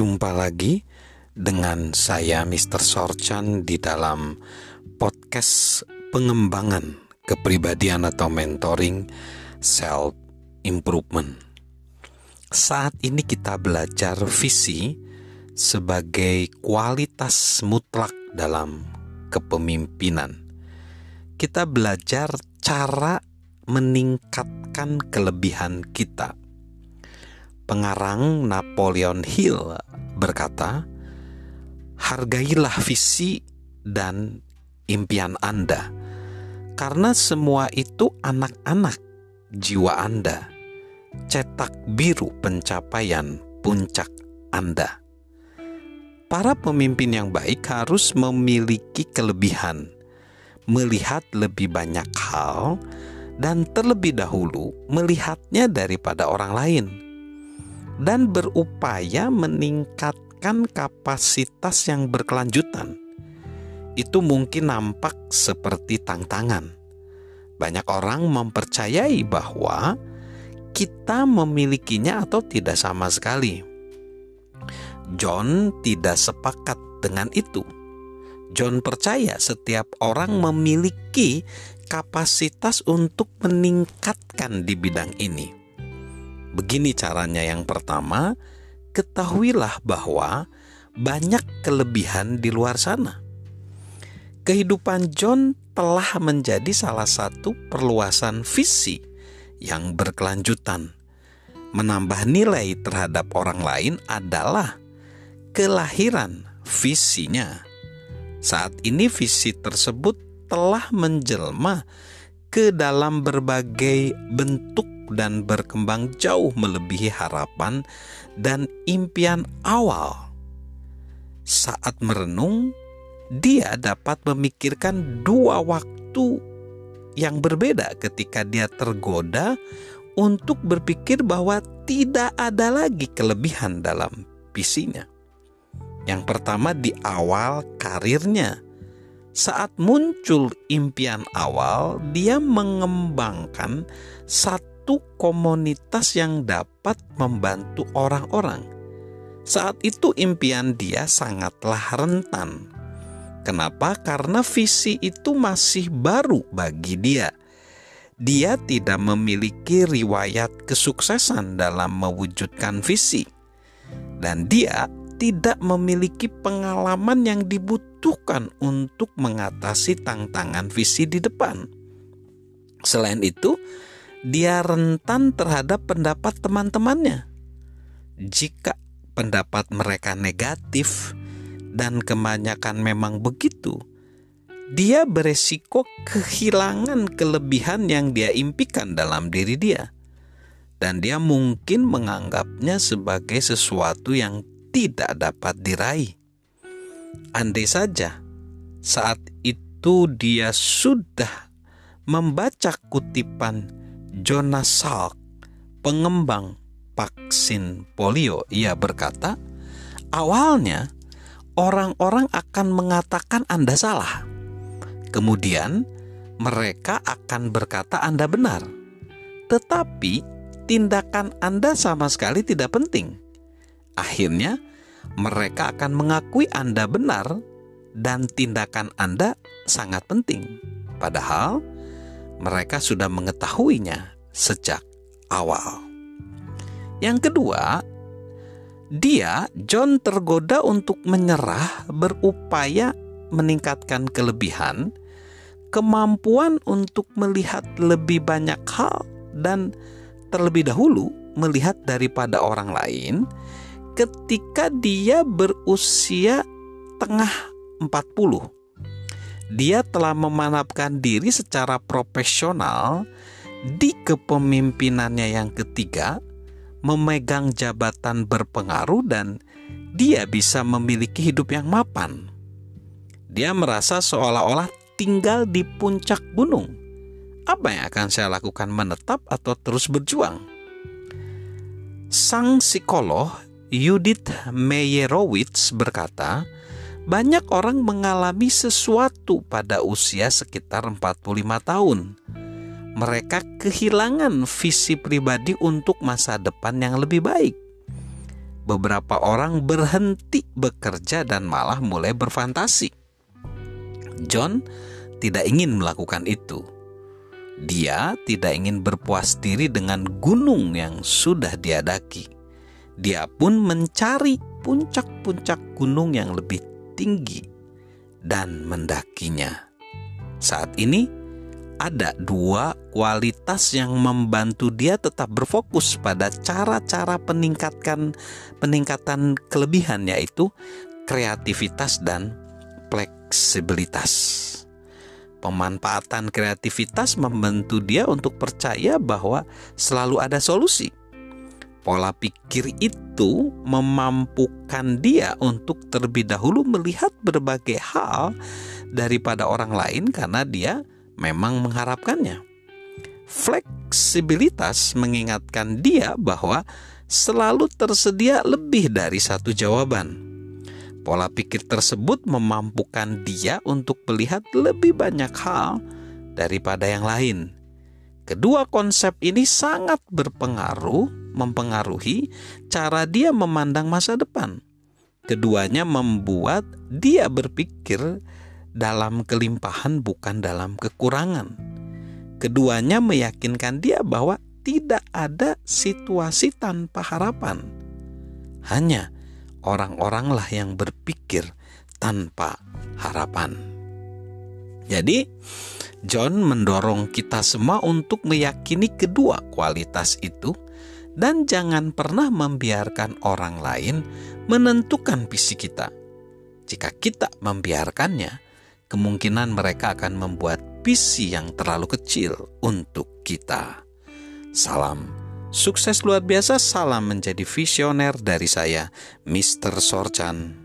Jumpa lagi dengan saya Mr. Sorchan di dalam podcast pengembangan kepribadian atau mentoring self improvement. Saat ini kita belajar visi sebagai kualitas mutlak dalam kepemimpinan. Kita belajar cara meningkatkan kelebihan kita pengarang Napoleon Hill berkata, "Hargailah visi dan impian Anda, karena semua itu anak-anak jiwa Anda, cetak biru pencapaian puncak Anda." Para pemimpin yang baik harus memiliki kelebihan, melihat lebih banyak hal, dan terlebih dahulu melihatnya daripada orang lain dan berupaya meningkatkan kapasitas yang berkelanjutan. Itu mungkin nampak seperti tantangan. Banyak orang mempercayai bahwa kita memilikinya atau tidak sama sekali. John tidak sepakat dengan itu. John percaya setiap orang memiliki kapasitas untuk meningkatkan di bidang ini. Begini caranya yang pertama, ketahuilah bahwa banyak kelebihan di luar sana. Kehidupan John telah menjadi salah satu perluasan visi yang berkelanjutan. Menambah nilai terhadap orang lain adalah kelahiran visinya. Saat ini visi tersebut telah menjelma ke dalam berbagai bentuk dan berkembang jauh melebihi harapan dan impian awal. Saat merenung, dia dapat memikirkan dua waktu yang berbeda ketika dia tergoda untuk berpikir bahwa tidak ada lagi kelebihan dalam visinya. Yang pertama di awal karirnya. Saat muncul impian awal, dia mengembangkan satu satu komunitas yang dapat membantu orang-orang. Saat itu impian dia sangatlah rentan. Kenapa? Karena visi itu masih baru bagi dia. Dia tidak memiliki riwayat kesuksesan dalam mewujudkan visi, dan dia tidak memiliki pengalaman yang dibutuhkan untuk mengatasi tantangan visi di depan. Selain itu, dia rentan terhadap pendapat teman-temannya. Jika pendapat mereka negatif dan kebanyakan memang begitu, dia beresiko kehilangan kelebihan yang dia impikan dalam diri dia. Dan dia mungkin menganggapnya sebagai sesuatu yang tidak dapat diraih. Andai saja saat itu dia sudah membaca kutipan Jonas Salk, pengembang vaksin polio, ia berkata, "Awalnya orang-orang akan mengatakan Anda salah. Kemudian mereka akan berkata Anda benar. Tetapi tindakan Anda sama sekali tidak penting. Akhirnya mereka akan mengakui Anda benar dan tindakan Anda sangat penting. Padahal mereka sudah mengetahuinya sejak awal. Yang kedua, dia John tergoda untuk menyerah, berupaya meningkatkan kelebihan, kemampuan untuk melihat lebih banyak hal dan terlebih dahulu melihat daripada orang lain ketika dia berusia tengah 40 dia telah memanapkan diri secara profesional di kepemimpinannya yang ketiga, memegang jabatan berpengaruh dan dia bisa memiliki hidup yang mapan. Dia merasa seolah-olah tinggal di puncak gunung. Apa yang akan saya lakukan menetap atau terus berjuang? Sang psikolog Judith Meyerowitz berkata, banyak orang mengalami sesuatu pada usia sekitar 45 tahun. Mereka kehilangan visi pribadi untuk masa depan yang lebih baik. beberapa orang berhenti bekerja dan malah mulai berfantasi. John tidak ingin melakukan itu. Dia tidak ingin berpuas diri dengan gunung yang sudah diadaki. Dia pun mencari puncak-puncak gunung yang lebih tinggi dan mendakinya. Saat ini, ada dua kualitas yang membantu dia tetap berfokus pada cara-cara peningkatkan peningkatan kelebihan yaitu kreativitas dan fleksibilitas. Pemanfaatan kreativitas membantu dia untuk percaya bahwa selalu ada solusi. Pola pikir itu memampukan dia untuk terlebih dahulu melihat berbagai hal daripada orang lain karena dia memang mengharapkannya. Fleksibilitas mengingatkan dia bahwa selalu tersedia lebih dari satu jawaban. Pola pikir tersebut memampukan dia untuk melihat lebih banyak hal daripada yang lain. Kedua konsep ini sangat berpengaruh, mempengaruhi cara dia memandang masa depan. Keduanya membuat dia berpikir dalam kelimpahan, bukan dalam kekurangan. Keduanya meyakinkan dia bahwa tidak ada situasi tanpa harapan. Hanya orang-oranglah yang berpikir tanpa harapan. Jadi, John mendorong kita semua untuk meyakini kedua kualitas itu, dan jangan pernah membiarkan orang lain menentukan visi kita. Jika kita membiarkannya, kemungkinan mereka akan membuat visi yang terlalu kecil untuk kita. Salam sukses luar biasa, salam menjadi visioner dari saya, Mr. Sorchan.